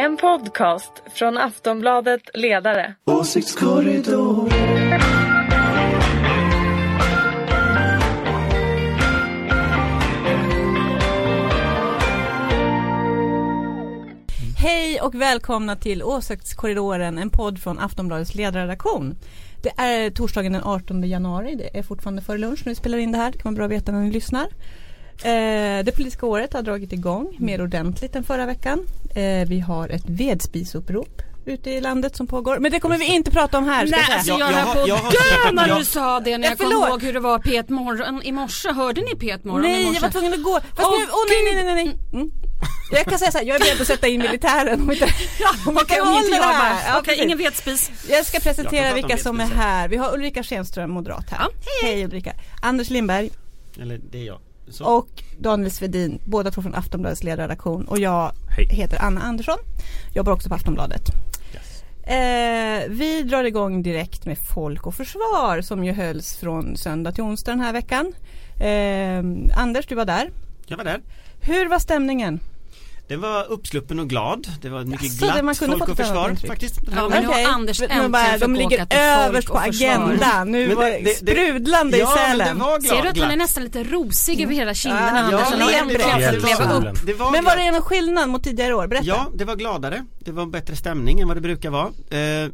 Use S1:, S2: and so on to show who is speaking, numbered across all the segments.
S1: En podcast från Aftonbladet Ledare.
S2: Åsiktskorridor.
S3: Hej och välkomna till Åsiktskorridoren, en podd från Aftonbladets ledarredaktion. Det är torsdagen den 18 januari, det är fortfarande före lunch när vi spelar in det här, det kan vara bra att veta när ni lyssnar. Eh, det politiska året har dragit igång mer ordentligt än förra veckan. Eh, vi har ett vedspisupprop ute i landet som pågår. Men det kommer vi inte prata om här. Ska
S4: Nej,
S3: jag
S4: alltså jag,
S5: Jag- jag
S4: höll på
S5: jag
S4: att dö när
S5: jag-
S4: du sa det när
S3: Ja,
S4: jag kom ihåg hur det var P1 morgon i morse. Hörde ni P1 morgon i
S3: Nej,
S4: morse?
S3: jag var tvungen att gå. Fast
S4: Åh,
S3: nu, åh nej, nej, nej, nej. Mm. Jag kan säga så här, jag är beredd att sätta in militären om inte, om inte
S4: jag
S3: håller det här. Ja,
S4: okej ingen vedspis.
S3: Jag ska
S5: Jag
S3: presentera
S5: prata
S3: vilka
S5: om
S3: som är här. Vi har Ulrika Schenström, moderat här.
S4: Ja,
S3: hej. Ulrika. Anders Lindberg
S5: Eller det är jag. Så.
S3: och Daniel Svedin, båda två från Aftonbladets ledarredaktion. Och jag
S2: Hej.
S3: heter Anna Andersson, jobbar också på Aftonbladet. Eh, vi drar igång direkt med Folk och Försvar som ju hölls från söndag till onsdag den här veckan. Eh, Anders, du var där.
S5: Jag var där.
S3: Hur var stämningen?
S5: Den var uppsluppen och glad. Det var mycket
S3: Jaså, det man
S5: glatt
S3: kunde
S5: folk och försvar faktiskt.
S4: Ja, men har
S3: Okej.
S4: Anders
S3: Men
S4: äntligen
S3: bara, De ligger överst på agendan. Nu
S5: Men
S3: var
S5: det-
S3: det,
S5: det- det-
S3: sprudlande i
S5: ja, det
S3: Sälen.
S5: var glad,
S4: Ser du att han
S5: glatt.
S4: är nästan lite rosig över hela kinderna
S3: Ja,
S4: Anders? Han har
S3: ja, det är
S4: fått leva upp.
S5: Det var
S3: Men var
S5: glatt.
S3: det någon skillnad mot tidigare år? Berätta.
S5: Ja, det var gladare. Det var bättre stämning än vad det brukar vara. Eh,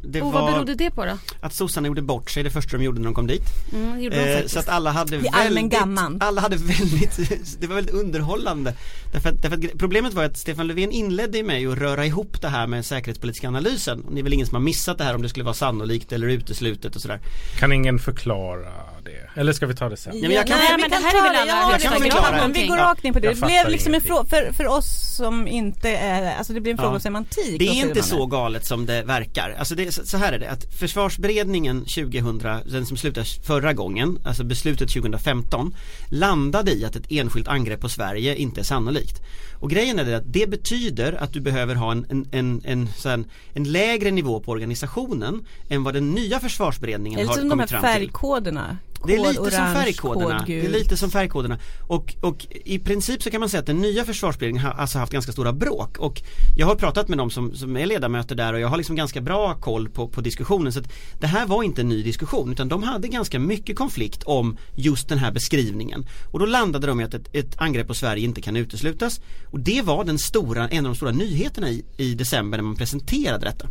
S5: det
S4: Och vad
S5: var
S4: berodde det på då?
S5: att sossarna gjorde bort sig det första de gjorde när de kom dit.
S4: Mm, det de
S5: Eh, så att alla hade
S3: I
S5: väldigt, alla hade väldigt, det var väldigt underhållande. Därför att, därför att gre- problemet var att Stefan Löfven inledde med att röra ihop det här med säkerhetspolitiska analysen. Och det är väl ingen som har missat det här om det skulle vara sannolikt eller uteslutet och sådär.
S2: Kan ingen förklara det? Eller ska vi ta det sen?
S5: Ja, men jag kan-
S3: Nej,
S4: men det här är väl alla
S3: Jag
S5: kan.
S3: Vi går rakt in på det.
S2: Jag
S3: Det blev liksom en fråga, för, för oss som inte är, alltså det blir en fråga
S5: Ja.
S3: om semantik.
S5: Det är inte så galet som det verkar. Alltså det, så här är det att försvarsberedningen 2000, den som slutade förra gången, alltså beslutet 2015 landade i att ett enskilt angrepp på Sverige inte är sannolikt. Och grejen är det att det betyder att du behöver ha en, en, en, en, här, en lägre nivå på organisationen än vad den nya försvarsberedningen
S3: Eller
S5: har
S3: som de här
S5: kommit Det är lite som
S3: orange,
S5: färgkoderna.
S3: kod
S5: Det är lite som färgkoderna. Och, och i princip så kan man säga att den nya försvarsberedningen har alltså haft ganska stora bråk. Och jag har pratat med dem som, som är ledamöter där och jag har liksom ganska bra koll på, på diskussionen. Så att det här var inte en ny diskussion utan de hade ganska mycket konflikt om just den här beskrivningen. Och då landade de i att ett, ett angrepp på Sverige inte kan uteslutas. Och det var den stora, en av de stora nyheterna i, i december när man presenterade detta.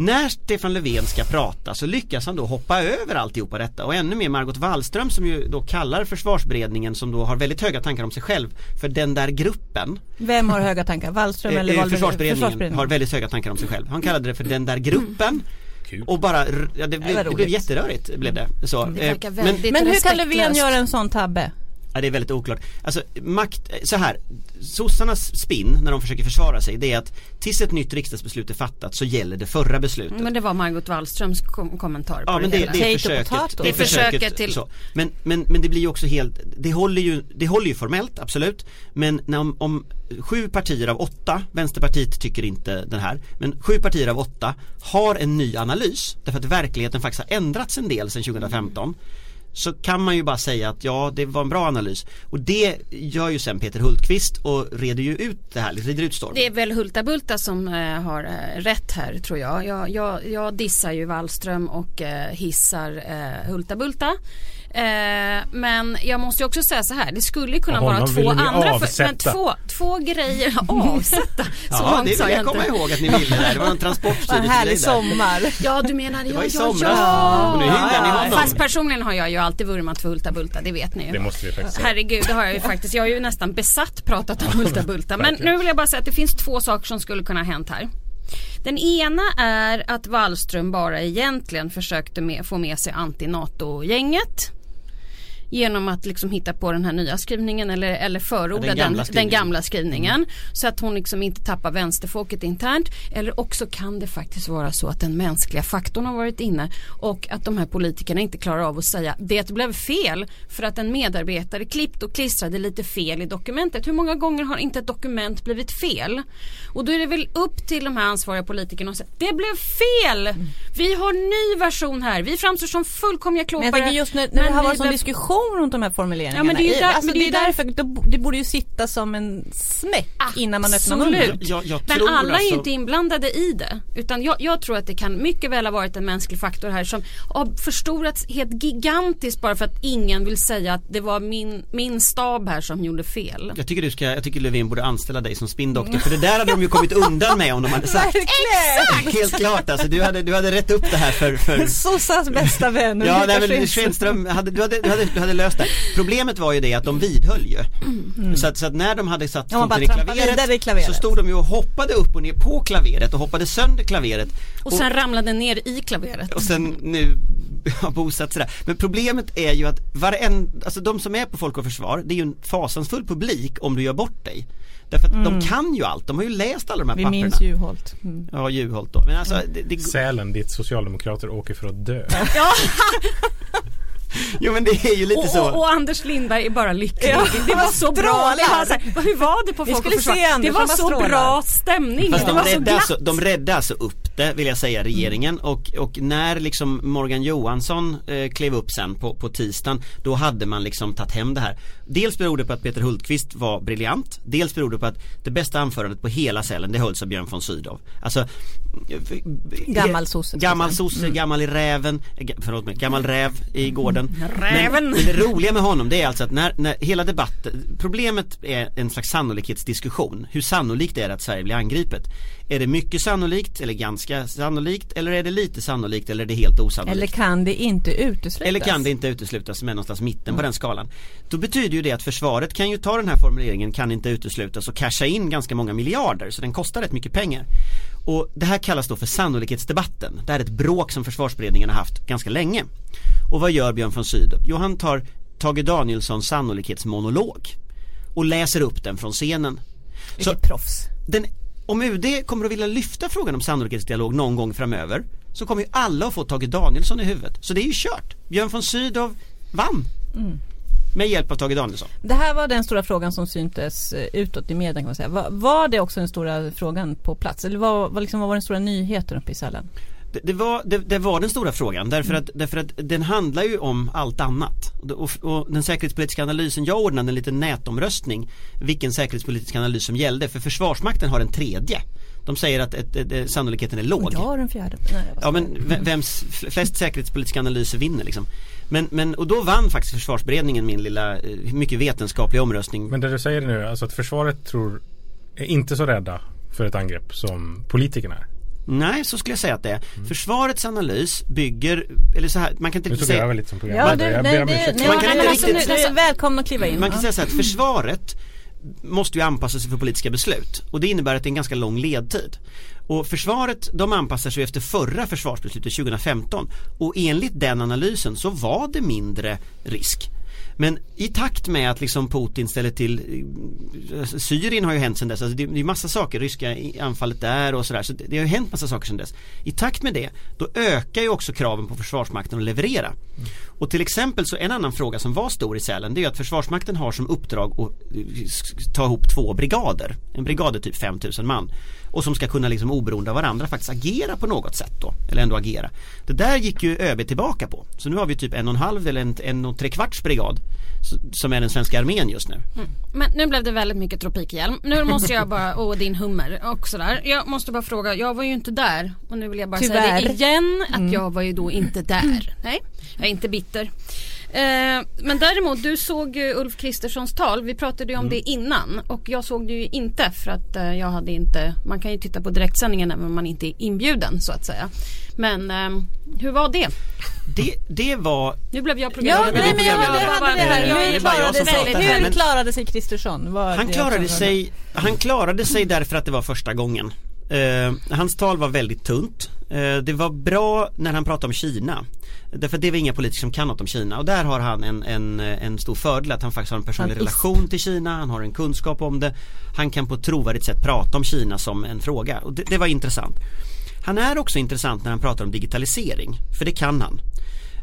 S5: När Stefan Löfven ska prata så lyckas han då hoppa över alltihopa detta och ännu mer Margot Wallström som ju då kallar försvarsberedningen som då har väldigt höga tankar om sig själv för den där gruppen.
S3: Vem har höga tankar? Wallström
S5: Eh,
S3: eller
S5: eh,
S3: Wahlberg-
S5: försvarsberedningen, har väldigt höga tankar om sig själv. Han kallade det för den där gruppen
S2: Kul.
S5: och bara, ja, det, blev,
S3: var
S5: det blev jätterörigt blev det. Så,
S4: Det
S5: eh, men,
S3: Men hur kan Löfven göra en sån tabbe?
S5: Ja det är väldigt oklart. Alltså makt, så här, sossarnas spinn när de försöker försvara sig det är att tills ett nytt riksdagsbeslut är fattat så gäller det förra beslutet.
S4: Men det var Margot Wallströms kom kommentar på
S5: Ja men det,
S4: hela.
S5: det är försöket, det är
S4: Det försöket till-
S5: så. Men, men, men det blir ju också helt, det håller ju, det håller ju formellt absolut Men när, om, om sju partier av åtta, Vänsterpartiet tycker inte den här Men sju partier av åtta har en ny analys Därför att verkligheten faktiskt har ändrats en del sedan 2015 så kan man ju bara säga att ja det var en bra analys och det gör ju sen Peter Hultqvist och reder ju ut det här, rider ut stormen.
S4: Det är väl Hulta Bulta som eh, har eh, rätt här tror jag. Jag, jag. jag dissar ju Wallström och eh, hissar eh, Hulta Bulta. Eh, men jag måste ju också säga så här, det skulle ju kunna vara två andra, för, men två, två grejer, avsätta, så
S5: Ja
S4: långt
S5: det vill
S4: jag
S5: jag komma ihåg att ni ville där, det var en
S3: Vad en härlig sommar.
S4: Ja du menar
S5: Det
S4: ja,
S5: var i
S4: ja, ja.
S5: Och nu hyllar ni honom.
S4: Fast personligen har jag ju alltid vurmat för Hulta Bulta, det vet ni ju.
S2: Det måste vi faktiskt säga.
S4: Herregud, det har jag ju faktiskt. Jag har ju nästan besatt pratat om Hulta Bulta. Men nu vill jag bara säga att det finns två saker som skulle kunna ha hänt här. Den ena är att Wallström bara egentligen försökte med, få med sig anti-NATO-gänget. Genom att liksom hitta på den här nya skrivningen eller, eller förorda
S5: Ja, den
S4: den,
S5: gamla
S4: den,
S5: skrivningen.
S4: gamla skrivningen. Så att hon liksom inte tappar vänsterfolket internt. Eller också kan det faktiskt vara så att den mänskliga faktorn har varit inne och att de här politikerna inte klarar av att säga det blev fel för att en medarbetare klippt och klistrade lite fel i dokumentet. Hur många gånger har inte ett dokument blivit fel? Och då är det väl upp till de här ansvariga politikerna att säga det blev fel! Vi har ny version här. Vi framstår som fullkomliga
S3: Men
S4: klåpare.
S3: jag tänker just när, när det
S4: men
S3: har
S4: vi
S3: varit sån
S4: behöver-
S3: diskussion diskussion runt de här formuleringarna.
S4: Ja, men det är ju där-
S3: alltså,
S4: men
S3: det,
S4: det
S3: är
S4: är där-
S3: därför, då- det borde ju sitta som en smäck innan man öppnar
S4: Absolut.
S3: munnen.
S5: Jag, jag
S4: Men alla är
S5: alltså,
S4: ju inte inblandade i det. Utan jag, jag tror att det kan mycket väl ha varit en mänsklig faktor här som har förstorats helt gigantiskt bara för att ingen vill säga att det var min, min stab här som gjorde fel.
S5: Jag tycker du ska, jag tycker Löfven borde anställa dig som spinndoktor för det där hade de ju kommit undan med om de hade sagt
S3: Verkligen!
S5: Helt klart alltså, du hade, du hade rätt upp det här för, för
S3: Sossas bästa vän
S5: Ja, nej, men.
S3: Schenström,
S5: hade, du, hade, du, hade, du hade löst det. Problemet var ju det att de vidhöll ju. Så, att, så att när de hade satt
S3: Ja,
S5: foten i klaveret,
S3: klaveret.
S5: så stod de ju och hoppade upp och ner på klaveret och hoppade sönder klaveret.
S4: Och sen ramlade ner i klaveret.
S5: och sen nu har bosatt sig där. Men problemet är ju att varenda, alltså de som är på Folk och Försvar, det är ju en fasansfull publik om du gör bort dig. Därför att de kan ju allt, de har ju läst alla de här
S3: Vi
S5: papperna.
S3: minns Juholt. Mm.
S5: Ja, Juholt då. Men alltså, det, det,
S2: Sälen dit socialdemokrater åker för att dö.
S5: jo men det är ju lite
S4: Och,
S5: så.
S4: och, och Anders Lindberg är bara lycklig.
S3: Ja,
S4: det var så bra. Det var så här, hur var det på Folk och Försvar?
S3: Anders,
S4: Det var så
S3: strålar.
S4: bra stämning.
S5: Fast
S4: det
S5: de
S4: så
S5: räddade, alltså, de räddade alltså upp det vill jag säga regeringen och, och när liksom Morgan Johansson eh, klev upp sen på, på tisdagen då hade man liksom tagit hem det här. Dels beror det på att Peter Hultqvist var briljant. Dels beror det på att det bästa anförandet på hela cellen det hölls av Björn von Sydow. Alltså
S3: Gammal sosse.
S5: Gammal sosse, gammal i räven, eh, förlåt mig, gammal räv i gården.
S4: Räven.
S5: Men, men det roliga med honom det är alltså att när, när hela debatten, problemet är en slags sannolikhetsdiskussion. Hur sannolikt är det att Sverige blir angripet? Är det mycket sannolikt eller ganska sannolikt eller är det lite sannolikt eller är det helt osannolikt?
S3: Eller kan det inte uteslutas?
S5: Eller kan det inte uteslutas med någonstans mitten på den skalan. Då betyder ju det att försvaret kan ju ta den här formuleringen kan inte uteslutas och casha in ganska många miljarder så den kostar rätt mycket pengar. Och det här kallas då för sannolikhetsdebatten. Det här är ett bråk som försvarsberedningen har haft ganska länge. Och vad gör Björn von Sydow? Jo han tar Tage Danielssons sannolikhetsmonolog och läser upp den från scenen. Så
S3: Vilket proffs.
S5: den, om UD kommer att vilja lyfta frågan om sannolikhetsdialog någon gång framöver så kommer ju alla att få Tage Danielsson i huvudet. Så det är ju kört. Björn von Sydow vann. Med hjälp av Tage Danielsson.
S3: Det här var den stora frågan som syntes eh, utåt i media kan man säga. Var, var det också den stora frågan på plats? Eller vad, vad, liksom, vad var den stora nyheten uppe i Sälen?
S5: Det, det, var, det, det var den stora frågan därför att, därför att den handlar ju om allt annat. Och, och, och den säkerhetspolitiska analysen, jag ordnade en liten nätomröstning vilken säkerhetspolitisk analys som gällde för Försvarsmakten har en tredje. De säger att ett, ett, ett, sannolikheten är låg.
S3: Jag har den fjärde. Nej,
S5: Ja men ve- vems flest säkerhetspolitiska analyser vinner liksom. Men, men och då vann faktiskt försvarsberedningen min lilla eh, mycket vetenskapliga omröstning.
S2: Men det du säger nu, alltså att försvaret tror är inte så rädda för ett angrepp som politikerna är.
S5: Nej så skulle jag säga att det är. Försvarets analys bygger, eller så här, man kan
S2: Nu
S5: inte
S2: tog jag
S5: säga
S2: över lite som
S3: Ja,
S2: programledare. ber om
S3: det,
S2: ursäkt.
S3: nej,
S5: Man kan inte
S3: alltså,
S5: riktigt-
S3: nu, nu är välkomna att kliva in.
S5: Man kan
S3: Ja.
S5: säga så här att försvaret måste ju anpassa sig för politiska beslut och det innebär att det är en ganska lång ledtid. Och försvaret de anpassar sig efter förra försvarsbeslutet 2015 och enligt den analysen så var det mindre risk. Men i takt med att liksom Putin ställer till Syrien har ju hänt sedan dess, alltså det, det är massa saker, ryska anfallet där och sådär så det, har ju hänt massa saker sedan dess. I takt med det, då ökar ju också kraven på Försvarsmakten att leverera. Och till exempel så en annan fråga som var stor i Sälen det är ju att Försvarsmakten har som uppdrag att eh, ta ihop två brigader. En brigad är typ 5000 man. Och som ska kunna liksom oberoende av varandra faktiskt agera på något sätt då. Eller ändå agera. Det där gick ju ÖB tillbaka på. Så nu har vi typ en och en halv eller en, en och tre kvarts brigad. Som är den svenska armén just nu.
S4: Men nu blev det väldigt mycket tropikhjälm. Nu måste jag bara, och din hummer och sådär. Jag måste bara fråga, jag var ju inte där. Och nu vill jag bara säga
S3: Tyvärr.
S4: det igen, att jag var ju då inte där. Nej, jag är inte bitter. Eh, men däremot, du såg ju Ulf Kristerssons tal. Vi pratade ju om det innan. Och jag såg det ju inte för att eh, jag hade inte, man kan ju titta på direktsändningen även om man inte är inbjuden så att säga. Men eh, hur var det?
S5: Det, det var
S4: Nu blev jag
S3: Ja,
S4: programledare.
S3: nej, men jag
S5: jag är
S3: Hur
S5: bara jag
S3: klarade
S5: som
S3: sig,
S5: pratar här,
S3: hur
S5: men-
S3: klarade sig Kristersson?
S5: Han klarade sig, han klarade sig därför att det var första gången. Eh, hans tal var väldigt tunt. Eh, det var bra när han pratade om Kina. Därför att det var inga politiker som kan något om Kina och där har han en, en, en stor fördel att han faktiskt har en personlig relation till Kina, han har en kunskap om det. Han kan på ett trovärdigt sätt prata om Kina som en fråga och det, det var intressant. Han är också intressant när han pratar om digitalisering, för det kan han.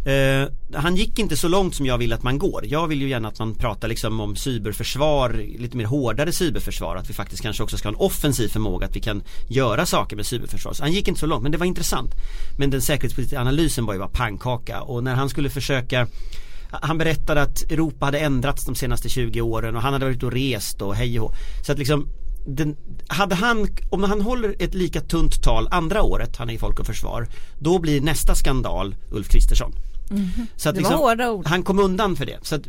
S5: Uh, han gick inte så långt som jag vill att man går. Jag vill ju gärna att man pratar liksom om cyberförsvar, lite mer hårdare cyberförsvar. Att vi faktiskt kanske också ska ha en offensiv förmåga, att vi kan göra saker med cyberförsvar. Så han gick inte så långt, men det var intressant. Men den säkerhetspolitiska analysen var ju bara pannkaka och när han skulle försöka Han berättade att Europa hade ändrats de senaste 20 åren och han hade varit och rest och hej och hå. Så att liksom den, hade han, om han håller ett lika tunt tal andra året, han är i Folk och Försvar, då blir nästa skandal Ulf Kristersson. Så att
S3: Det var
S5: liksom,
S3: hårda ord.
S5: han kom undan för det. Så att,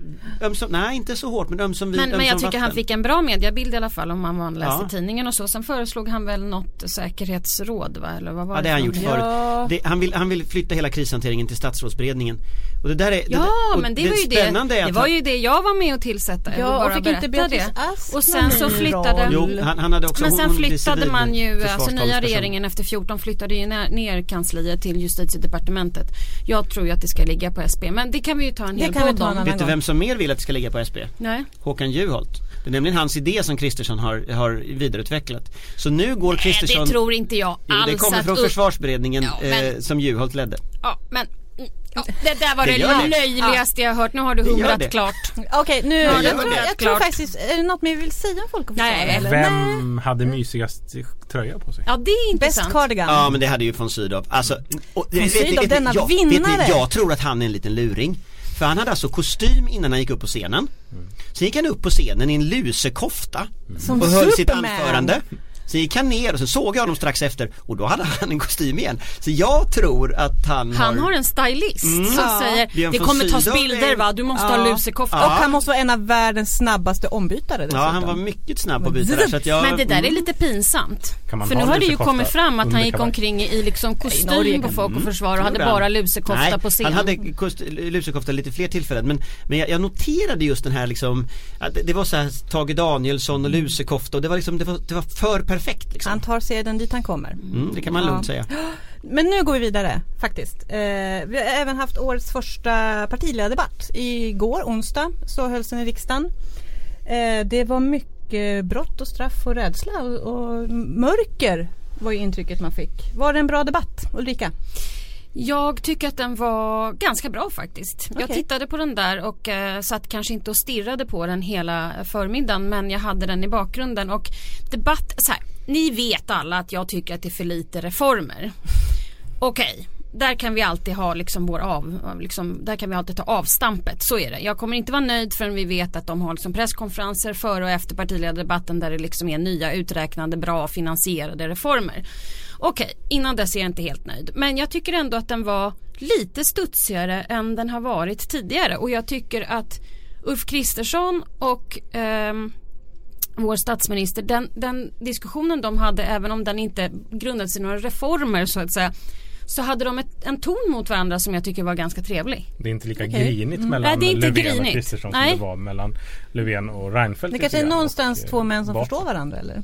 S5: ömsom, nej inte så hårt men ömsom vin,
S4: Men, men
S5: ömsom
S4: jag tycker han
S5: vatten.
S4: fick en bra mediebild i alla fall om man läste
S5: Ja.
S4: tidningen och så. Sen föreslog han väl något säkerhetsråd va? Eller vad var
S5: Ja det har han gjort?
S3: Ja.
S5: förut. Det, han, vill, han vill flytta hela krishanteringen till statsrådsberedningen. Och det där är, det
S4: Ja
S5: och
S4: men det var ju det.
S5: spännande
S4: Det
S5: att
S4: var
S5: han,
S4: ju det jag var med och tillsätta. Jag
S3: Ja, och fick inte
S4: berätta
S3: Beatrice
S4: det.
S3: Ask
S4: Och sen så flyttade?
S5: Jo, han, han hade också
S4: Men sen
S5: hon
S4: flyttade man ju, alltså nya regeringen efter 14 flyttade ju ner, ner kansliet till justitiedepartementet. Jag tror ju att det ska ligga på SP men det kan vi ju ta en
S3: Det
S4: hel podd om.
S5: Vet du vem som mer vill att det ska ligga på SP?
S4: Nej.
S5: Håkan Juholt. Det är nämligen hans idé som Kristersson har, har vidareutvecklat. Så nu går Kristersson
S4: det tror inte jag
S5: Jo,
S4: alls
S5: det kommer
S4: att
S5: från
S4: Ulf-
S5: försvarsberedningen
S4: Ja, men-
S5: eh, som Juholt ledde.
S4: Ja men ja, det där var
S5: Det
S4: det, löjligaste jag hört. Nu har du humrat
S5: det.
S4: klart.
S3: Okej, nu,
S4: Ja,
S3: jag,
S4: det
S3: tror, jag tror faktiskt, är det något mer vi vill säga om folk och försvar?
S4: Nej.
S3: eller? Nej.
S2: Vem hade mysigast tröja på sig?
S4: Ja det är
S3: Bäst
S4: intressant.
S3: cardigan.
S5: Ja men det hade ju von Sydow. Alltså, och, vet,
S3: Sydow, denna
S5: jag,
S3: vinnare.
S5: Vet ni, jag tror att han är en liten luring. För han hade alltså kostym innan han gick upp på scenen. Sen gick han upp på scenen i en lusekofta
S3: Som
S5: och höll sitt
S3: Superman.
S5: anförande. Sen gick han ner och så såg jag honom strax efter och då hade han en kostym igen. Så jag tror att han,
S4: Han har en stylist som
S3: Ja.
S4: Säger det kommer tas bilder va, du måste
S3: Ja.
S4: ha lusekofta.
S3: Och han måste vara en av världens snabbaste ombytare dessutom.
S5: Ja han var mycket snabb på att byta där så att jag
S4: Men det där är lite pinsamt. För nu har det ju kommit fram att han gick omkring i liksom kostym på Folk och Försvar och hade bara lusekofta
S5: Nej,
S4: på scen.
S5: han hade kost, lusekofta lite fler tillfällen men, men jag, jag noterade just den här liksom att det, det var så här Tage Danielsson och lusekofta och det var liksom det var, det var för perfekt liksom.
S3: Han tar seden dit han kommer.
S5: Mm, det kan man
S3: Ja.
S5: lugnt säga.
S3: Men nu går vi vidare faktiskt. Eh, vi har även haft årets första partiledardebatt. Igår, onsdag, så hölls den i riksdagen. Eh, det var mycket brott och straff och rädsla och, och mörker var ju intrycket man fick. Var det en bra debatt Ulrika?
S4: Jag tycker att den var ganska bra faktiskt. Jag
S3: Okej.
S4: tittade på den där och eh, satt kanske inte och stirrade på den hela förmiddagen men jag hade den i bakgrunden och debatt, så här, ni vet alla att jag tycker att det är för lite reformer. Okej, där kan vi alltid ha liksom vår av, liksom, där kan vi alltid ta avstampet, så är det. Jag kommer inte vara nöjd förrän vi vet att de har liksom presskonferenser före och efter partiledardebatten där det liksom är nya uträknade, bra finansierade reformer. Okej, innan dess är jag inte helt nöjd. Men jag tycker ändå att den var lite studsigare än den har varit tidigare och jag tycker att Ulf Kristersson och ehm, vår statsminister, den, den diskussionen de hade även om den inte grundade sig i några reformer så att säga så hade de ett, en ton mot varandra som jag tycker var ganska trevlig.
S2: Det är inte lika
S3: Okej.
S2: grinigt
S3: Mm.
S2: mellan
S4: Nej, det är inte
S2: Löfven
S4: grinigt.
S2: och Kristersson
S4: Nej.
S2: som det var mellan Löfven och Reinfeldt.
S3: Det kanske är någonstans
S2: och, eh,
S3: två män som
S2: Batra.
S3: förstår varandra eller?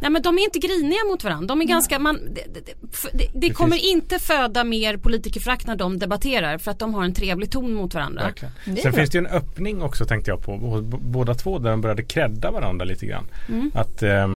S4: Nej men de är inte griniga mot varandra. De är ganska, man, det, det, det, kommer inte föda mer politikerförakt när de debatterar för att de har en trevlig ton mot varandra.
S2: Verkligen. Sen finns det ju en öppning också tänkte jag på båda två där de började credda varandra lite grann.
S4: Mm.
S2: Att ehm,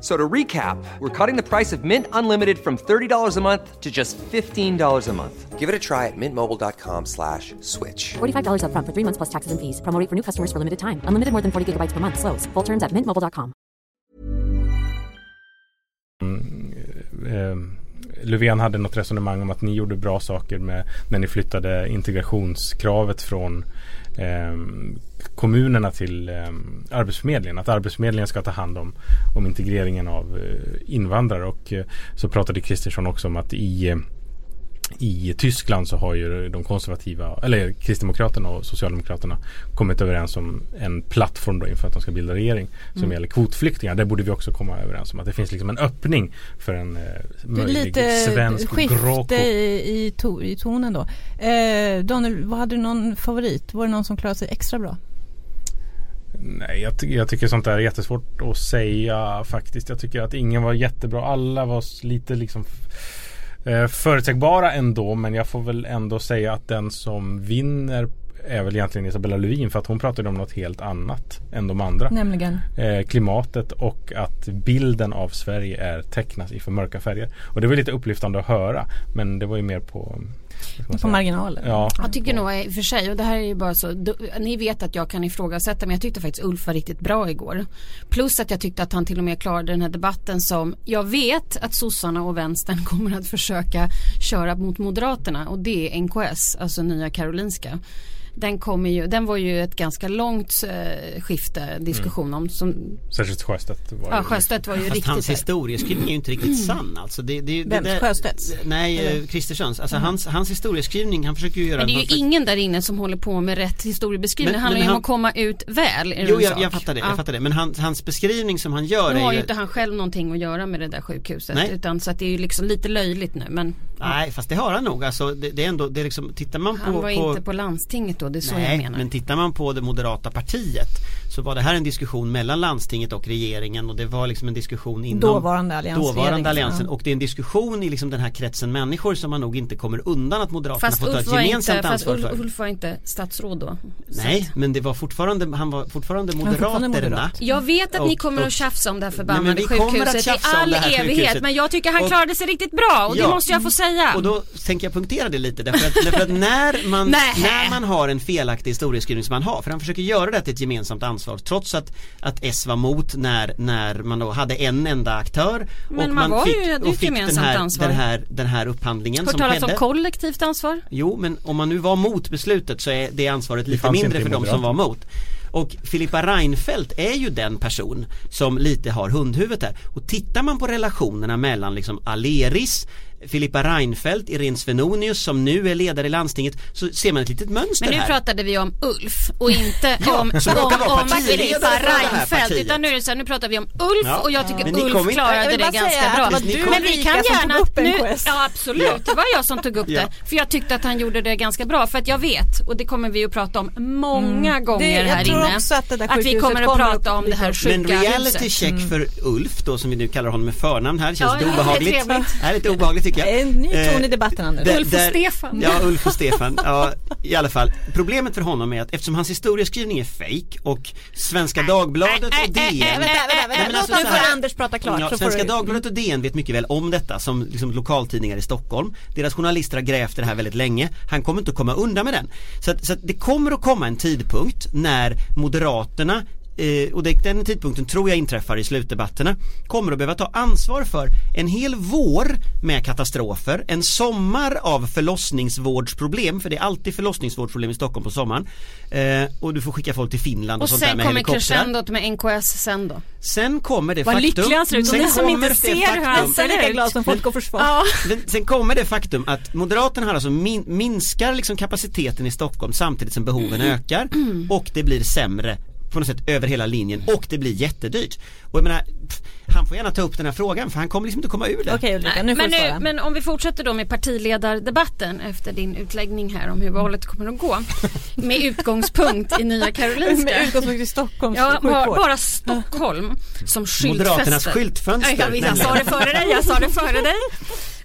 S6: F- So to recap, we're cutting the price of Mint Unlimited from $30 a month to just $15 a month. Give it a try at mintmobile.com slash switch.
S7: $45 upfront for three months plus taxes and fees. Promo for new customers for limited time. Unlimited more than 40 gigabytes per month. Slows. Full terms at mintmobile.com.
S2: eh, Löfven hade något resonemang om att ni gjorde bra saker med när ni flyttade integrationskravet från eh, kommunerna till eh, Arbetsförmedlingen. Att Arbetsförmedlingen ska ta hand om, om integreringen av eh, invandrare. Och eh, så pratade Kristersson också om att i eh, i Tyskland så har ju de konservativa, eller Kristdemokraterna och Socialdemokraterna kommit överens om en plattform då inför att de ska bilda regering som
S3: Mm.
S2: gäller kvotflyktingar. Det borde vi också komma överens om att det finns liksom en öppning för en eh, möjlig
S3: lite
S2: svensk
S3: skifte i, i, to, i tonen då. Eh, Daniel, vad hade du någon favorit? Var det någon som klarade sig extra bra?
S2: Nej, jag, ty- jag tycker sånt där är jättesvårt att säga faktiskt. Jag tycker att ingen var jättebra. Alla var lite liksom eh, förutsägbara ändå. Men jag får väl ändå säga att den som vinner är väl egentligen Isabella Lövin för att hon pratade om något helt annat än de andra.
S3: Nämligen.
S2: Eh, klimatet och att bilden av Sverige är tecknas i för mörka färger. Och det var lite upplyftande att höra men det var ju mer på
S3: På
S2: säga?
S3: marginalen.
S2: Ja,
S4: Jag tycker nog i och för sig, och det här är ju bara så, du, ni vet att jag kan ifrågasätta men jag tyckte faktiskt Ulf var riktigt bra igår. Plus att jag tyckte att han till och med klarade den här debatten som, jag vet att sossarna och vänstern kommer att försöka köra mot Moderaterna och det är NKS, alltså Nya Karolinska. Den, kommer ju, den var ju ett ganska långt eh, skifte diskussion om. Som,
S2: Särskilt Sjöstedt var
S4: ja,
S2: ju-
S4: Sjöstedt var ju
S5: Fast
S4: riktigt
S5: hans historieskrivning är ju inte riktigt sann alltså. Det, det, det,
S3: Vem?
S5: det,
S3: Sjöstedts?
S5: Nej, eh, Kristerssons. Alltså hans, hans historieskrivning, han försöker ju göra
S4: Men det är ju
S5: slags-
S4: ingen där inne som håller på med rätt historiebeskrivning.
S5: Men-
S4: det handlar
S5: men
S4: ju om
S5: han-
S4: att komma ut väl.
S5: Jo, jag, jag fattar det,
S4: Ja.
S5: jag fattar det. Men han, hans beskrivning som han gör
S4: Nu har
S5: är
S4: ju inte han själv någonting att göra med det där sjukhuset.
S5: Nej.
S4: Utan, så att det är ju liksom lite löjligt nu. Men
S5: Nej, fast det har han nog. Alltså, det, det är ändå, det är liksom, tittar man på...
S4: han var
S5: på...
S4: inte på landstinget då. Det är så jag
S5: Nej,
S4: menar.
S5: men tittar man på det moderata partiet så var det här en diskussion mellan landstinget och regeringen och det var liksom en diskussion inom
S3: Dåvarande alliansregeringen.
S5: dåvarande alliansen och det är en diskussion i liksom den här kretsen människor som man nog inte kommer undan att Moderaterna
S4: Fast
S5: får ta ett gemensamt
S4: inte, fast
S5: ansvar
S4: Ulf,
S5: för.
S4: Ulf var inte statsråd då.
S5: Nej,
S4: att-
S5: men det var fortfarande, han var fortfarande
S3: var fortfarande
S5: moderaterna.
S3: moderat.
S4: Jag vet att ni
S5: Och-
S4: kommer
S5: och-
S4: att tjafsa om det här
S5: Nej, men
S4: förbannade
S5: vi att
S4: sjukhuset i all
S5: det
S4: evighet.
S5: sjukhuset.
S4: Men jag tycker han
S5: Och-
S4: klarade sig riktigt bra och det
S5: Ja.
S4: måste jag få säga.
S5: Och då tänker jag punktera det lite därför att, därför att när, man,
S4: Nej.
S5: när man har en felaktig historieskrivning som man har, för han försöker göra det till ett gemensamt ansvar trots att, att S var mot när, när man då hade en enda aktör
S4: Men
S5: och
S4: man
S5: man fick,
S4: ju-
S5: och
S4: ett
S5: fick den,
S4: gemensamt
S5: här,
S4: ansvar.
S5: den, här, den här upphandlingen
S4: Hört
S5: som
S4: talas om kollektivt ansvar?
S5: Jo men om man nu var mot beslutet så är det ansvaret lite
S2: fanns
S5: mindre för de som var mot. Och Filippa Reinfeldt är ju den person som lite har hundhuvudet här. Och tittar man på relationerna mellan liksom Aleris Filippa Reinfeldt, Irene Svenonius som nu är ledare i landstinget så ser man ett litet mönster
S4: Men nu
S5: här.
S4: pratade vi om Ulf och inte
S5: Ja,
S4: om, om, om Filippa
S5: det här
S4: Reinfeldt. Utan nu är det så här, nu pratar vi om Ulf
S5: Ja.
S4: och jag tycker
S5: Men
S4: Ulf
S5: inte-
S4: klarade det ganska
S3: att
S4: bra.
S3: det
S4: Men vi kan gärna,
S3: tog upp
S4: nu, ja absolut,
S5: Ja.
S4: det var jag som tog upp
S5: Ja.
S4: det. För jag tyckte att han gjorde det ganska bra. För att jag vet, och det kommer vi att prata om många gånger
S3: Mm. Det- jag
S4: här inne.
S3: också att det där
S4: vi kommer att prata
S3: att
S4: om det här
S3: dyka
S5: Men
S4: sjuka
S5: reality check för Ulf då som vi nu kallar honom med förnamn här, känns
S4: Ja,
S5: det
S4: det är
S5: obehagligt? Det är lite obehagligt tycker jag.
S3: En ny ton i
S5: Eh,
S3: debatten Anders.
S5: där-
S4: Ulf och
S5: där-
S4: Stefan.
S5: Ja, Ulf och Stefan. Ja, i alla fall. Problemet för honom är att eftersom hans historieskrivning är fake och Svenska Dagbladet och DN
S3: Vänta, vänta, vänta.
S5: men
S3: Låt
S5: alltså
S3: nu får Anders prata klart.
S5: Ja, Svenska Dagbladet och DN vet mycket väl om detta som liksom lokaltidningar i Stockholm. Deras journalister har grävt det här väldigt länge. Han kommer inte att komma undan med den. Så att, så att det kommer att komma en tidpunkt när Moderaterna eh, och det, den tidpunkten tror jag inträffar i slutdebatterna kommer att behöva ta ansvar för en hel vår med katastrofer, en sommar av förlossningsvårdsproblem, för det är alltid förlossningsvårdsproblem i Stockholm på sommaren eh, och du får skicka folk till Finland och,
S4: Och
S5: sånt där
S4: sen
S5: med
S4: kommer
S5: helikoptrar.
S4: crescendot med NKS sen då.
S5: Sen kommer det
S4: Vad
S5: faktum
S4: lycklig han ser ut,
S5: sen
S4: ni som
S5: kommer
S4: inte
S5: det
S4: ser hur han
S5: faktum-
S4: ser
S3: Nästan lika
S4: ut.
S3: glad som folk och försvar.
S4: Ja.
S5: Sen kommer det faktum att Moderaterna har alltså min, minskar liksom kapaciteten i Stockholm samtidigt som behoven ökar och det blir sämre på något sätt över hela linjen och det blir jättedyrt. Och jag menar, pff, han får gärna ta upp den här frågan för han kommer liksom inte komma ur det.
S3: Okej Ulrika, nu får
S4: men, nu, men om vi fortsätter då med partiledardebatten efter din utläggning här om hur valet kommer att gå. Med utgångspunkt i Nya Karolinska.
S3: Med utgångspunkt i Stockholms
S4: Ja, bara, bara Stockholm som skyltfäste.
S5: Moderaternas skyltfönster,
S4: Ja, jag, vet, jag sa det före dig, jag sa det före dig.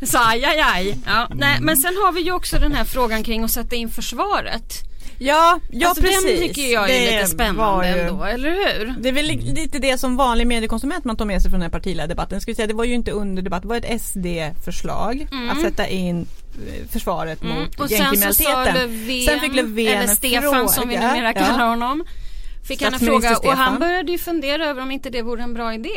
S4: Så aj, aj, aj. Ja, nej, men sen har vi ju också den här frågan kring att sätta in försvaret.
S3: Ja, ja
S4: alltså,
S3: precis.
S4: Den tycker jag är
S3: Det
S4: lite spännande
S3: ju-
S4: ändå, eller hur?
S3: Det är väl li- lite det som vanlig mediekonsument man tar med sig från den här partiledardebatten. Ska vi säga, det var ju inte under debatt, det var ett SD-förslag att sätta in eh, försvaret
S4: Mm.
S3: mot
S4: Och sen så sa
S3: gängkriminaliteten.
S4: Löfven,
S3: Sen fick Löfven
S4: eller Stefan som vi
S3: fråga.
S4: numera kallar
S3: Ja.
S4: honom. Fick han en fråga och han började ju fundera över om inte det vore en bra idé.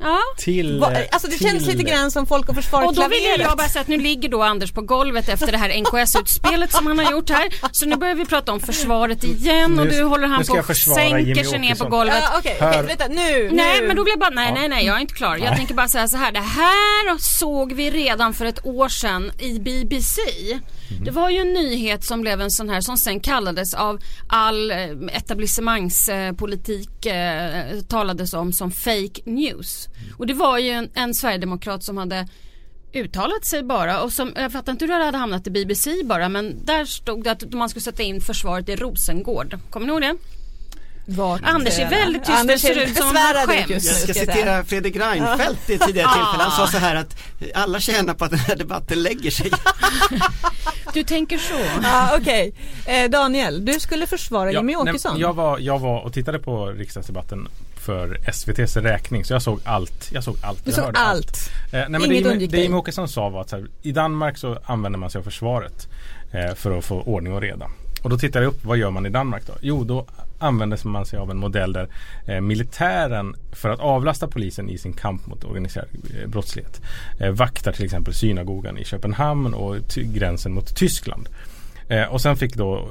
S4: Ja.
S2: Till,
S3: Va, alltså det
S2: till,
S3: känns lite grann som Folk och Försvar
S4: Och då vill
S3: klaveret.
S4: jag bara säga att nu ligger då Anders på golvet efter det här NKS-utspelet som han har gjort här. Så nu börjar vi prata om försvaret igen och
S2: Nu-
S4: nu håller han på
S2: jag
S4: och sänker sig ner på golvet.
S3: Ja, okej,
S2: Hör.
S3: vänta nu.
S4: Nej
S3: nu.
S4: men då blir jag bara, nej nej nej jag är inte klar. Jag tänker bara säga så här, det här såg vi redan för ett år sedan i BBC. Det var ju en nyhet som blev en sån här som sen kallades av all eh, etablissemangspolitik eh, talades om som fake news. Och det var ju en, en sverigedemokrat som hade uttalat sig bara och som, jag fattar inte hur det hade hamnat i BBC bara men där stod det att man skulle sätta in försvaret i Rosengård. Kommer ni ihåg det?
S3: Vart
S4: Anders är väldigt
S3: jag.
S4: tyst,
S3: Anders
S4: ser ut som om han skäms.
S5: Jag ska citera Fredrik Reinfeldt i ett tidigare tillfälle. Han sa så här att alla tjänar på att den här debatten lägger sig.
S4: Du tänker så.
S3: Ja, Okej, eh, Daniel, du skulle försvara
S2: Ja,
S3: Jimmy
S2: nej,
S3: Åkesson.
S2: jag, var, jag var och tittade på riksdagsdebatten för SVTs räkning så jag såg allt. Jag såg allt.
S3: Du
S2: jag
S3: såg
S2: hörde
S3: allt.
S2: Eh, nej, men
S3: Inget
S2: det, det. Jimmie Åkesson sa var att så här, i Danmark så använder man sig av försvaret eh, för att få ordning och reda. Och då tittade jag upp, vad gör man i Danmark då? Jo, då använder man sig av en modell där eh, militären för att avlasta polisen i sin kamp mot organiserad eh, brottslighet eh, vaktar till exempel synagogan i Köpenhamn och gränsen mot Tyskland. Eh, och sen fick då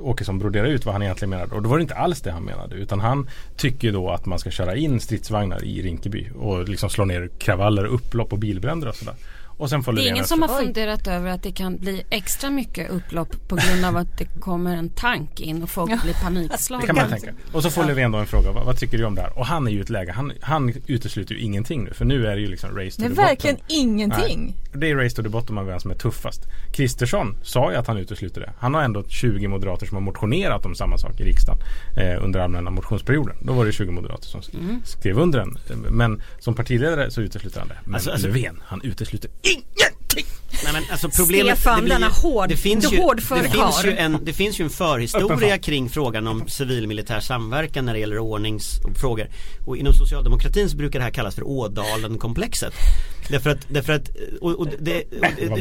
S2: Åkesson brodera ut vad han egentligen menade och då var det inte alls det han menade utan han tycker då att man ska köra in stridsvagnar i Rinkeby och liksom slå ner kravaller, upplopp och bilbränder och sådär. Och sen
S4: Det är ingen som har funderat över att det kan bli extra mycket upplopp på grund av att det kommer en tank in och folk blir
S2: Det
S4: panikslagna.
S2: kan man tänka. Och så får Löfven då en fråga, vad, vad tycker du om det här? Och han är ju i ett läge, han, han utesluter ju ingenting nu för nu är det ju liksom race to
S3: Det
S2: the
S3: är
S2: bottom.
S3: verkligen ingenting.
S2: Nej, det är race to the bottom av vem som är tuffast. Kristersson sa ju att han utesluter det. Han har ändå 20 moderater som har motionerat om samma sak i riksdagen eh, under allmänna motionsperioden. Då var det 20 moderater som
S3: Mm.
S2: skrev under den. Men som partiledare så utesluter han det. Men
S5: Alltså, alltså-
S2: Löfven, han utesluter ingenting!
S5: Nej, men alltså problemet,
S4: Stefan,
S5: det blir,
S4: denna hård-
S5: det finns ju,
S4: hårdför
S5: det finns ju en, det finns ju en förhistoria kring frågan om civil-militär samverkan när det gäller ordningsfrågor. Och inom socialdemokratin så brukar det här kallas för Ådalen-komplexet. Därför att, därför att och, och det,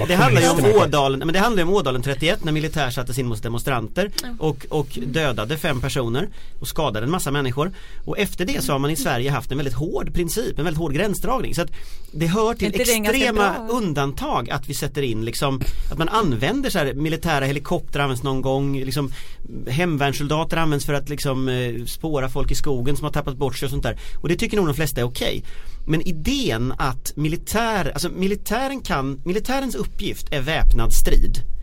S5: och, det handlar ju om. Ådalen, men det handlar ju om Ådalen 31 när militär sattes in mot demonstranter och, och dödade fem personer och skadade en massa människor. Och efter det så har man i Sverige haft en väldigt hård princip, en väldigt hård gränsdragning. Så att det hör till extrema undantag att vi sätter in liksom att man använder så här militära helikoptrar används någon gång liksom hemvärnssoldater används för att liksom eh, spåra folk i skogen som har tappat bort sig och sånt där. Och det tycker nog de flesta är okej. Men idén att militär, alltså militären kan, militärens uppgift är väpnad strid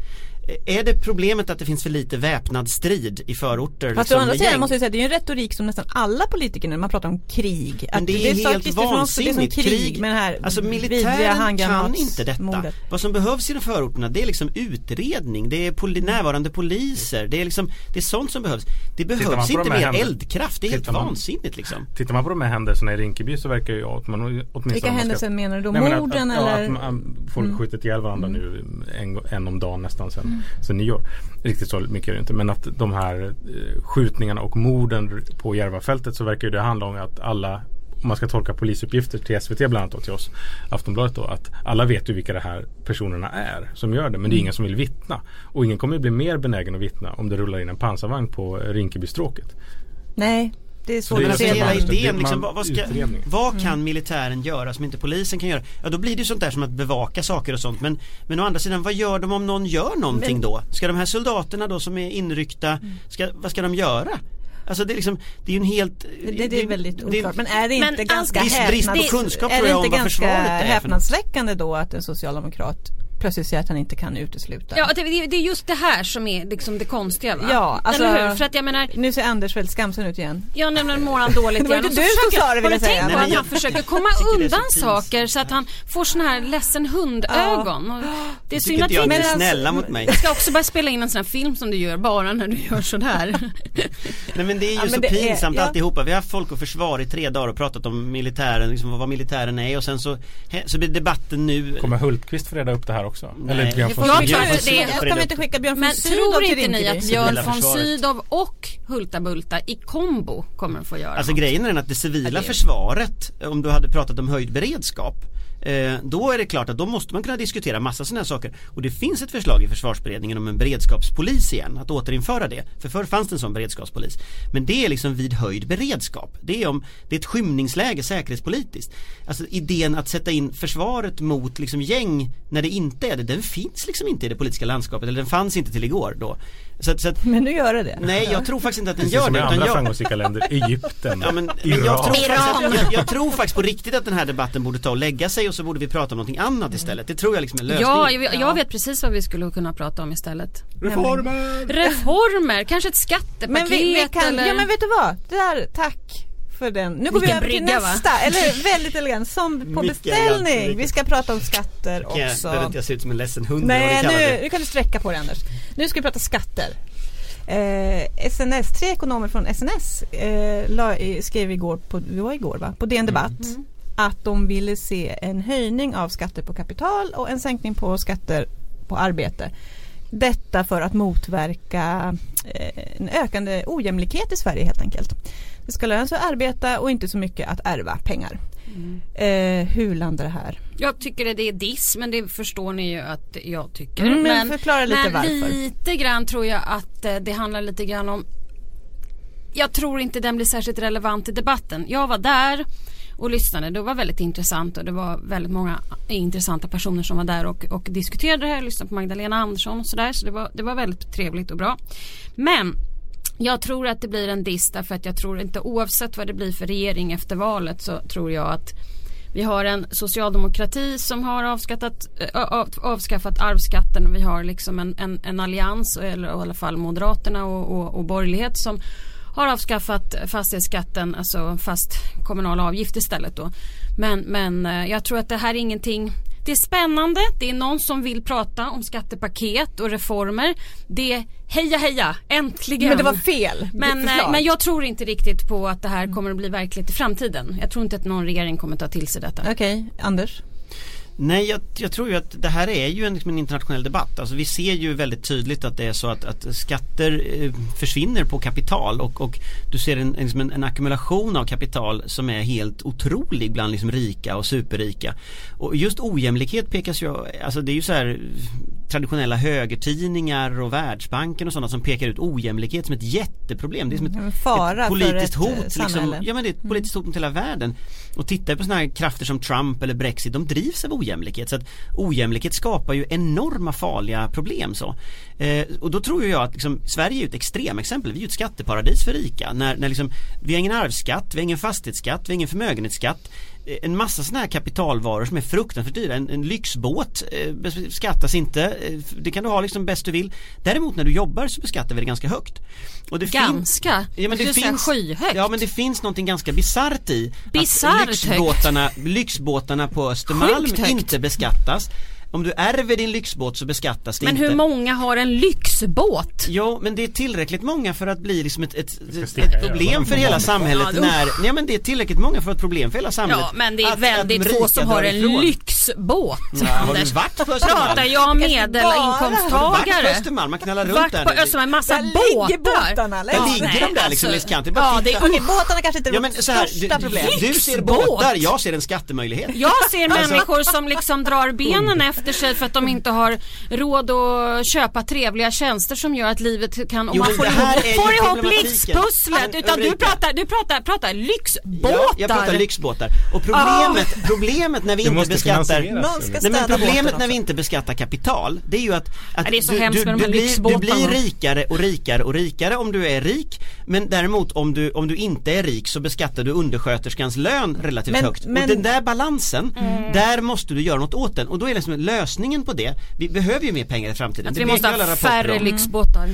S5: är det problemet att det finns för lite väpnad strid i förorter?
S3: Fast å
S5: liksom,
S3: andra sidan måste jag säga, det är ju en retorik som nästan alla politiker när man pratar om krig.
S5: Men det är helt
S3: det är som
S5: vansinnigt.
S3: krig med det här
S5: alltså militären kan inte detta. Vad som behövs i de förorterna det är liksom utredning, det är poli- närvarande poliser, det är liksom Det är sånt som behövs. Det behövs inte mer
S2: händer-
S5: eldkraft, det är helt
S2: man-
S5: vansinnigt liksom.
S2: Tittar man på de här händelserna i Rinkeby så verkar ju att man åtminstone
S3: Vilka händelser menar du då? Morden
S2: att, att,
S3: eller?
S2: Ja, att folk
S3: Mm.
S2: skjutit ihjäl varandra nu en, en om dagen nästan sen, sen nyår. Riktigt så mycket är det inte men att de här eh, skjutningarna och morden på Järvafältet så verkar det handla om att alla om man ska tolka polisuppgifter till SVT bland annat och till oss Aftonbladet då att alla vet ju vilka de här personerna är som gör det men det är ingen som vill vittna. Och ingen kommer bli mer benägen att vittna om det rullar in en pansarvagn på Rinkebystråket.
S3: Nej, det är svårt
S2: det är
S3: att
S5: Men
S3: se.
S5: hela idén liksom, vad, vad, ska, vad kan militären göra som inte polisen kan göra? Ja då blir det ju sånt där som att bevaka saker och sånt men, men å andra sidan vad gör de om någon gör någonting då? Ska de här soldaterna då som är inryckta, ska, vad ska de göra? Alltså det är liksom, det är ju en helt
S3: Det, det är väldigt
S5: det-
S3: oklart. Men är det
S4: Men
S3: inte ganska
S5: vad
S3: ganska
S5: något.
S3: häpnadsväckande då att en socialdemokrat plötsligt säger att han inte kan utesluta?
S4: Ja, det, det det är just det här som är liksom det konstiga va?
S3: Ja, alltså-
S4: Eller hur? För att jag menar,
S3: Nu ser Anders väldigt skamsen ut igen.
S4: jag nämner mår han dåligt
S3: Det var
S4: igen.
S3: inte du som sa det, vill jag säga.
S4: tänkt
S5: Nej,
S4: på att han försöker komma
S5: så
S4: undan
S5: pinsamt.
S4: saker så att han får sån här ledsen hundögon. Och det är synd att vi inte
S5: är snälla mot mig.
S4: Jag ska också börja spela in en sån här film som du gör bara när du gör sådär.
S5: Nej men det är ju
S3: Ja,
S5: så
S3: det är-
S5: pinsamt
S3: ja.
S5: alltihopa. Vi har haft folk och försvar i tre dagar och pratat om militären, liksom vad militären är och sen så, så blir debatten nu
S2: Kommer Hultqvist få reda upp det här också?
S5: Nej,
S2: Eller Björn von
S5: får
S4: Jag
S2: Sydow?
S4: tror det
S3: Jag ska vi inte skicka Björn von
S4: Men
S3: Sydow
S4: tror
S3: till
S4: inte ni att Björn von. Sydow och Hulta Bulta i kombo kommer att få göra
S5: Alltså
S4: något?
S5: grejen är den att det civila försvaret, om du hade pratat om höjd beredskap Eh, då är det klart att då måste man kunna diskutera massa sådana här saker och det finns ett förslag i försvarsberedningen om en beredskapspolis igen, att återinföra det. För förr fanns det en sån beredskapspolis. Men det är liksom vid höjd beredskap. Det är om, det är ett skymningsläge säkerhetspolitiskt. Alltså idén att sätta in försvaret mot liksom gäng när det inte är det, den finns liksom inte i det politiska landskapet, eller den fanns inte till igår då. Så att, så att
S3: Men nu gör det det.
S5: nej jag tror faktiskt inte att den
S2: Precis
S5: gör
S2: som
S5: det.
S2: i
S5: utan
S2: andra
S5: jag,
S2: framgångsrika länder, Egypten,
S5: Ja, men,
S2: Iran.
S5: jag, tror faktiskt
S4: Iran.
S5: att, jag, jag tror faktiskt på riktigt att den här debatten borde ta och lägga sig och så borde vi prata om någonting annat istället. Det tror jag liksom är lösningen.
S4: Ja, jag, jag vet precis vad vi skulle kunna prata om istället.
S2: Reformer!
S4: Reformer, kanske ett skattepaket
S3: Men vi, vi kan,
S4: eller...
S3: ja men vet du vad? Det där, tack för den. Nu går vi
S4: Vilken
S3: över till
S4: brygga, va?
S3: nästa, eller väldigt elegant, som på
S5: Mycket
S3: beställning.
S5: elegant.
S3: Vi ska prata om skatter
S5: Kan jag,
S3: också.
S5: behöver inte jag se ut som en ledsen hund
S3: Nej, nu, nu kan du sträcka på dig Anders. Nu ska vi prata skatter. Eh, SNS, tre ekonomer från SNS eh, la, skrev igår, på, det var igår va? på DN Debatt att de ville se en höjning av skatter på kapital och en sänkning på skatter på arbete Detta för att motverka eh, en ökande ojämlikhet i Sverige helt enkelt. Det ska löna sig att arbeta och inte så mycket att ärva pengar. Eh, hur landar det här?
S4: Jag tycker det är diss men det förstår ni ju att jag tycker.
S3: Mm, men förklara lite
S4: men
S3: varför.
S4: lite grann tror jag att eh, det handlar lite grann om Jag tror inte den blir särskilt relevant i debatten. Jag var där och lyssnade. Det var väldigt intressant och det var väldigt många intressanta personer som var där och, och diskuterade det här. Jag lyssnade på Magdalena Andersson och sådär. Så det var, det var väldigt trevligt och bra. Men jag tror att det blir en diss därför att jag tror inte oavsett vad det blir för regering efter valet så tror jag att vi har en socialdemokrati som har avskattat, eh, av, avskaffat arvsskatten och vi har liksom en, en, en allians eller i alla fall Moderaterna och, och, och borgerlighet som har avskaffat fastighetsskatten, alltså fast kommunal avgift istället då. Men, men eh, jag tror att det här är ingenting det är spännande, det är någon som vill prata om skattepaket och reformer. Det är heja heja, äntligen.
S3: Men det var fel
S4: Men, eh, men jag tror inte riktigt på att det här kommer att bli verkligt i framtiden. Jag tror inte att någon regering kommer att ta till sig detta.
S3: Okej, Anders?
S5: Nej, jag, jag tror ju att det här är ju en, liksom en internationell debatt. Alltså vi ser ju väldigt tydligt att det är så att, att skatter eh, försvinner på kapital och, och du ser en, en, liksom en, en ackumulation av kapital som är helt otrolig bland liksom rika och superrika. Och just ojämlikhet pekas ju, alltså det är ju så här traditionella högertidningar och Världsbanken och sådana som pekar ut ojämlikhet som ett jätteproblem. Det är som ett,
S3: fara
S5: ett politiskt
S3: ett,
S5: hot.
S3: eh,
S5: Liksom.
S3: samhälle.
S5: Ja men det är ett politiskt hot mot hela världen. Och tittar på sådana krafter som Trump eller Brexit, de drivs av ojämlikhet. Så att ojämlikhet skapar ju enorma farliga problem så. Eh, och då tror jag att liksom, Sverige är ju ett extremexempel. Vi är ju ett skatteparadis för rika. När, när liksom, vi har ingen arvsskatt, vi har ingen fastighetsskatt, vi har ingen förmögenhetsskatt en massa sådana här kapitalvaror som är fruktansvärt dyra. En, en lyxbåt eh, beskattas inte. Eh, Det kan du ha liksom bäst du vill. Däremot när du jobbar så beskattar vi det ganska högt. Och det fin-
S4: Ganska?
S5: Ja, men det
S4: skulle säga
S5: finns,
S4: skyhögt.
S5: ja men det finns någonting ganska bisarrt i
S4: Bisarrt
S5: att lyxbåtarna, lyxbåtarna på Östermalm inte beskattas. Om du ärver din lyxbåt så beskattas det
S4: Men
S5: inte.
S4: hur många har en lyxbåt?
S5: Jo men det är tillräckligt många för att bli liksom ett, ett,
S2: sticka
S5: ett problem för hela samhället
S4: Ja,
S5: när, nej men det är tillräckligt många för att ett problem för hela samhället.
S4: Ja men det är
S5: Att-
S4: väldigt
S5: att
S4: få som har en
S5: ifrån.
S4: lyxbåt
S5: Ja, har du
S4: Anders.
S5: varit på Östermalm?
S4: Pratar jag om
S5: Har du varit på
S4: medelinkomsttagare?
S5: Man knallar runt
S4: Varit
S5: där.
S4: på Östermalm, massa
S3: Där ligger
S4: båtar.
S3: båtarna,
S5: Där ligger de där liksom
S4: alltså,
S5: längs kanten. Bara
S4: ja, det-.
S3: Okej, båtarna kanske inte är
S5: Ja men så här,
S3: största
S5: du,
S3: problem.
S5: du ser båtar, jag ser en skattemöjlighet.
S4: Jag ser
S5: Alltså-
S4: människor som liksom drar benen efter sig för att de inte har råd att köpa trevliga tjänster som gör att livet kan, om
S5: Jo,
S4: man får
S5: det här är ju
S4: ihop, får ihop livspusslet. Utan du pratar, du pratar, pratar lyxbåtar.
S5: Ja, jag pratar lyxbåtar. Och problemet, problemet när vi
S2: Det
S5: inte beskattar Nej men problemet när vi inte beskattar kapital det är ju att, att
S4: det är så
S5: du,
S4: hemskt
S5: du,
S4: med de
S5: du,
S4: här
S5: blir, du blir rikare och rikare och rikare om du är rik. Men däremot om du, om du inte är rik så beskattar du undersköterskans lön relativt
S3: Men-
S5: högt.
S3: Men-
S5: Och den där balansen,
S4: Mm.
S5: där måste du göra något åt den. Och då är liksom lösningen på det Vi behöver ju mer pengar i framtiden
S4: Att
S5: Det
S4: vi måste ha färre
S5: om.
S4: lyxbåtar.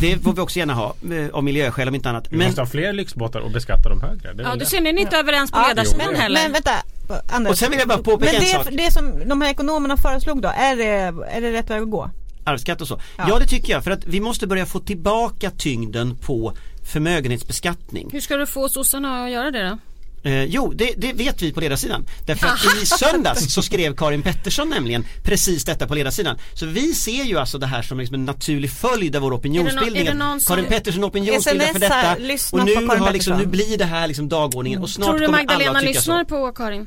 S5: Det får vi också gärna ha, eh, av miljöskäl om inte annat
S2: Vi
S5: Men
S2: måste ha fler lyxbåtar och beskatta dem högre. Det
S4: Ja du
S2: det.
S4: ser, ni är inte överens på
S3: Ja,
S4: ledarspän
S2: men-
S4: heller.
S3: Men vänta, Anders.
S5: Och sen vill jag bara påpeka
S3: Men
S5: en sak.
S3: det, det som de här ekonomerna föreslog då, är det, är det rätt väg att gå?
S5: arvsskatt och så. Ja.
S3: Ja.
S5: det tycker jag för att vi måste börja få tillbaka tyngden på förmögenhetsbeskattning.
S4: Hur ska du få sossarna att göra det då?
S5: Eh, jo, det, det vet vi på ledarsidan. Därför att i söndags så skrev Karin Pettersson nämligen precis detta på ledarsidan. Så vi ser ju alltså det här som liksom en naturlig följd av vår opinionsbildning.
S4: är det
S5: Karin Pettersson opinionsbildar för detta och nu, har liksom, nu blir det här liksom dagordningen och snart
S4: Tror du
S5: kommer alla
S4: Magdalena
S5: att tycka
S4: lyssnar
S5: så.
S4: på Karin?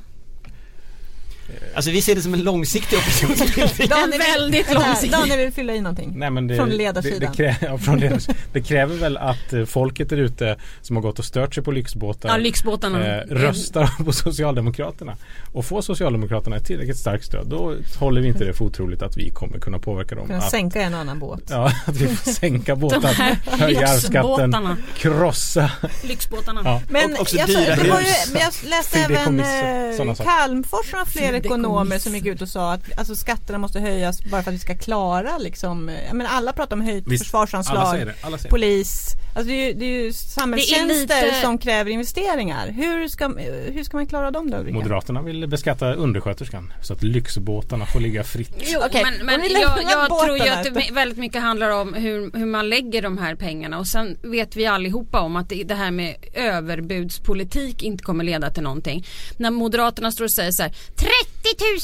S5: Alltså vi ser det som en långsiktig opinionsbildning.
S3: Daniel,
S4: väldigt långsiktig.
S3: Daniel vill fylla i någonting.
S2: Nej, men det,
S3: Från
S2: det,
S3: ledarsidan.
S2: det, krä, ja, från ledars, det kräver väl att eh, folket där ute som har gått och stört sig på lyxbåtar
S4: Ja, lyxbåtarna.
S2: eh, röstar på Socialdemokraterna. Och får Socialdemokraterna ett tillräckligt starkt stöd då håller vi inte det för otroligt att vi kommer kunna påverka dem.
S3: Kunna
S2: Att,
S3: sänka en annan båt.
S2: ja, att vi får sänka båtar, höja arvsskatten, krossa.
S4: Lyxbåtarna.
S2: Ja.
S3: Men
S5: Och också
S3: jag,
S5: dyra
S3: det var ju,
S5: hus.
S3: men jag läste även eh,
S2: saker.
S3: Calmfors och flera. Ekonomer som gick ut och sa att alltså, skatterna måste höjas bara för att vi ska klara liksom, jag menar alla pratar om höjt
S2: Visst,
S3: försvarsanslag,
S2: alla säger det, alla säger det.
S3: polis, alltså det är ju, det är ju samhällstjänster
S4: lite-
S3: som kräver investeringar. Hur ska, hur ska man klara dem då Ulrika?
S2: Moderaterna vill beskatta undersköterskan så att lyxbåtarna får ligga fritt.
S4: Jo,
S3: Okej,
S4: men, men jag, jag tror ju att det väldigt mycket handlar om hur, hur man lägger de här pengarna och sen vet vi allihopa om att det, det här med överbudspolitik inte kommer leda till någonting. När Moderaterna står och säger så här 30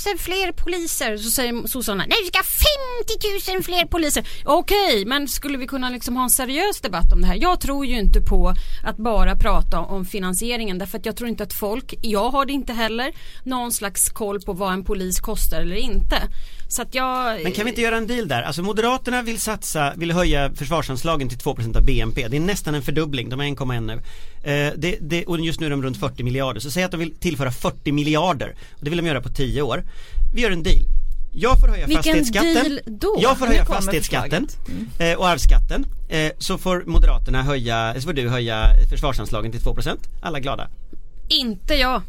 S4: 000 fler poliser. Så säger sossarna, nej vi ska ha 50 000 fler poliser. Okej, men skulle vi kunna liksom ha en seriös debatt om det här? Jag tror ju inte på att bara prata om finansieringen därför att jag tror inte att folk, jag har det inte heller, någon slags koll på vad en polis kostar eller inte. Så att jag...
S5: Men kan vi inte göra en deal där? Alltså Moderaterna vill satsa, vill höja försvarsanslagen till 2% av BNP. Det är nästan en fördubbling, de är 1,1 nu. Eh, det, det, och just nu är de runt 40 miljarder. Så säg att de vill tillföra 40 miljarder. Och det vill de göra på 10 år. Vi gör en deal. Jag får höja
S4: Vilken
S5: fastighetsskatten.
S4: deal då?
S5: Jag får höja fastighetsskatten
S3: förslaget.
S5: eh, och arvsskatten. Eh, så får Moderaterna höja, så får du höja försvarsanslagen till 2%. Alla glada.
S4: Inte jag.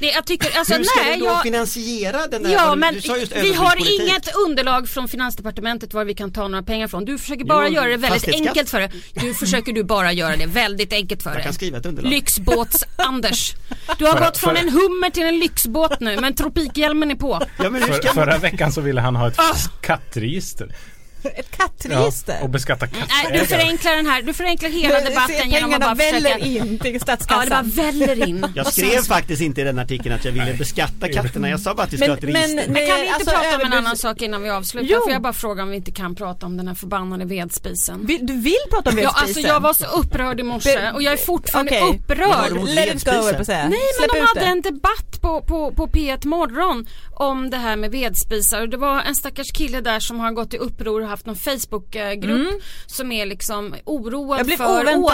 S4: Det, jag tycker, alltså
S5: Hur ska
S4: nej,
S5: du då
S4: jag,
S5: finansiera den där,
S4: Ja
S5: du,
S4: men
S5: du sa just
S4: vi har inget underlag från Finansdepartementet var vi kan ta några pengar från. Du försöker bara
S5: Jo,
S4: göra det väldigt enkelt för dig. Du försöker du bara göra det väldigt enkelt för
S5: Jag kan
S4: dig.
S5: skriva ett underlag.
S4: Lyxbåts-Anders. Du har
S2: Förra-
S4: gått från
S2: förra-
S4: en hummer till en lyxbåt nu men tropikhjälmen är på.
S5: Ja
S2: För, förra veckan så ville han ha ett
S4: Ah!
S2: kattregister.
S3: Ett kattregister.
S2: Ja, och beskatta
S4: Nej,
S2: kattägare.
S4: du förenklar den här, du förenklar hela debatten genom att bara
S3: väller
S4: försöka...
S3: in till
S4: Ja, det
S3: statskassan.
S4: bara väller in.
S5: Jag skrev faktiskt inte i den artikeln att jag ville beskatta katterna, jag sa bara att vi skulle ha ett
S3: Men-
S5: register.
S3: men-
S4: Men kan vi inte
S3: Alltså,
S4: prata om en annan sak innan vi avslutar?
S3: Jo.
S4: Får jag bara fråga om vi inte kan prata om den här förbannade vedspisen?
S3: Vill, du vill prata om
S4: Ja,
S3: vedspisen?
S4: alltså jag var så upprörd i morse och jag är fortfarande
S5: har
S4: upprörd.
S3: Let it go, på säga.
S4: Nej men
S3: Släpp
S4: de hade
S3: det.
S4: en debatt på, på, på P1 Morgon om det här med vedspisar och det var en stackars kille där som har gått i uppror och haft någon Facebookgrupp som är liksom oroad
S3: Mm.
S4: För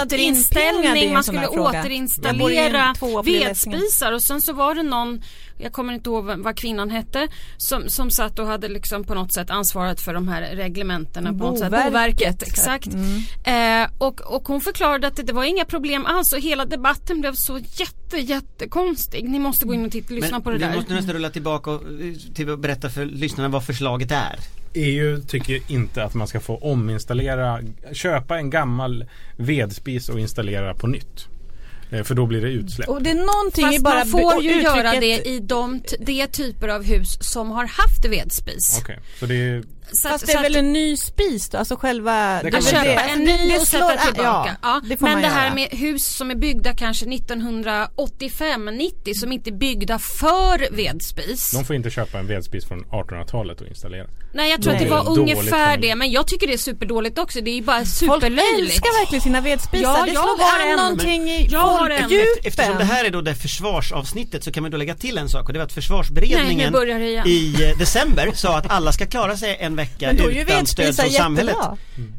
S4: återinställning. Man skulle återinstallera vedspisar och sen så var det någon jag kommer inte ihåg vad kvinnan hette som, som satt och hade liksom på något sätt ansvarat för de här reglementena på något sätt.
S3: Boverket.
S4: Boverket, exakt. Eh, och, och hon förklarade att det, det var inga problem alls och hela debatten blev så jätte jättekonstig. Ni måste gå in och titta, lyssna
S5: Men
S4: på det
S5: vi
S4: där.
S5: måste nästan rulla tillbaka och eh, till att berätta för lyssnarna vad förslaget är.
S2: EU tycker inte att man ska få ominstallera, köpa en gammal vedspis och installera på nytt. Eh, För då blir det utsläpp.
S3: Och det är någonting
S4: Fast
S3: bara
S4: man får ju göra det i de, t- de typer av hus som har haft vedspis.
S2: Okej, så det är
S4: Så
S3: Fast
S4: att-
S3: det är
S4: att-
S3: väl en ny spis då? Alltså själva...
S2: Det
S4: köpa
S3: Alltså,
S4: en
S3: det-
S4: ny
S3: det
S4: och
S3: slår-
S4: sätta tillbaka.
S3: Ja, det får
S4: Men det här
S3: göra.
S4: med hus som är byggda kanske 1985-90 som inte är byggda för vedspis.
S2: De får inte köpa en vedspis från 1800-talet och installera.
S4: Nej jag tror
S2: Då
S4: att det var
S2: det
S4: folk
S2: för
S4: det men jag tycker det är superdåligt också. Det är ju bara
S3: Folk
S4: superlöjligt.
S3: älskar verkligen sina vedspisar.
S4: Ja,
S3: det
S4: jag
S3: slår an
S4: en.
S3: någonting i
S4: Jag har en.
S5: Eftersom det här är då det försvarsavsnittet så kan man då lägga till en sak och det var att
S4: Nej,
S5: försvarsberedningen
S4: det igen.
S5: i eh, december sa att alla ska klara sig en vecka
S3: Men då är ju
S5: utan stöd från samhället.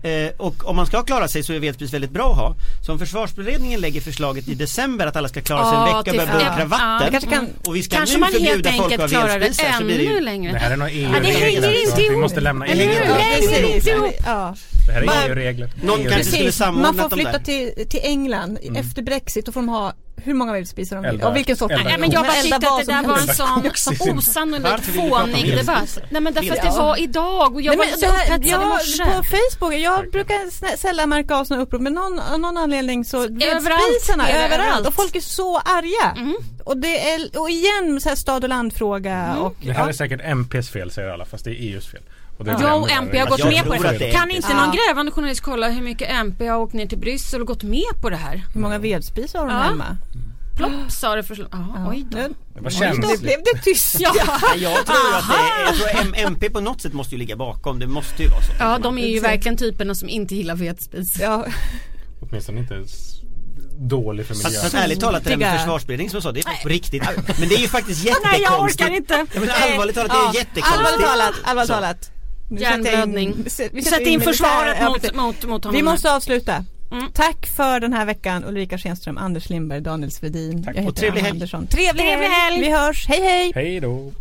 S3: jättebra.
S5: Eh, och om man ska klara sig så är vedspis väldigt bra att ha. Så om försvarsberedningen lägger förslaget i december att alla ska klara sig en vecka och börja börja
S4: ja,
S5: kravatter
S3: Det kanske kan...
S5: och vi ska
S4: Kanske
S5: nu
S4: man helt
S5: förbjuda folk att ha vedspisar så blir det
S4: ännu
S5: ju
S2: Det
S4: längre.
S2: här är några
S4: Ja, det
S2: EU-regler.
S4: hänger inte
S2: Vi
S4: ihop.
S2: måste lämna? EU-regler.
S5: Det hänger
S3: Precis.
S5: ihop.
S3: Ja.
S2: Det här är EU-regler.
S5: Någon kanske skulle
S3: Precis,
S5: samordnat
S3: man får flytta till, till England efter Brexit. Då får de ha hur många vedspisar de vill. Och vilken sort.
S4: Nej men jag bara tyckte att det där var en sån osannolikt fånig debatt. Nej men därför att det var idag och jag
S3: Nej,
S4: var
S3: men
S4: så upphetsad i
S3: jag,
S4: morse.
S3: på Facebook, jag brukar sällan märka av sådana upprop men någon, av någon anledning så
S4: det
S3: överallt
S4: överallt.
S3: och folk är så arga.
S4: Mm.
S3: Och det är, och igen så här stad och landfråga och
S2: Det här
S3: ja.
S2: är säkert MPs fel säger alla fast det är EUs fel.
S4: Jag och MP har gått
S5: Jag
S4: med på det.
S5: det
S4: Kan inte någon grävande journalist kolla hur mycket MP har åkt ner till Bryssel och gått med på det här?
S3: hur många vedspisar har de
S4: Ja.
S3: hemma?
S4: Plopp sa det först. Ja, oj då.
S2: Det var
S3: nu
S2: känsligt.
S3: blev det tyst.
S4: Ja.
S5: Jag tror att det jag tror MP på något sätt måste ju ligga bakom, det måste ju vara så.
S4: Ja, de är ju verkligen typerna som inte gillar vedspis.
S3: Ja.
S2: Åtminstone inte dålig för miljön.
S5: fast ärligt talat det där med
S3: Digga.
S5: försvarsberedningen som jag sa, det är på riktigt. Men det är ju faktiskt
S4: Nej, jag
S5: jättekonstigt.
S4: orkar inte.
S5: Ja, men allvarligt talat, det är
S3: Ja,
S5: jättekonstigt.
S3: Allvarligt talat, allvarligt
S5: Så.
S3: talat.
S4: Hjärnblödning.
S3: vi sätter- vi
S4: Sätt
S3: sätter
S4: in försvaret mot, mot, mot honom.
S3: Vi måste avsluta.
S4: Mm.
S3: Tack för den här veckan Ulrika Schenström, Anders Lindberg, Daniel Svedin.
S2: Tack.
S3: Jag
S5: Och
S3: heter
S5: trevlig
S3: Anna
S5: helg.
S3: Andersson. Trevlig,
S4: Trevlig helg.
S3: Vi hörs. Hej hej!
S2: Hej då.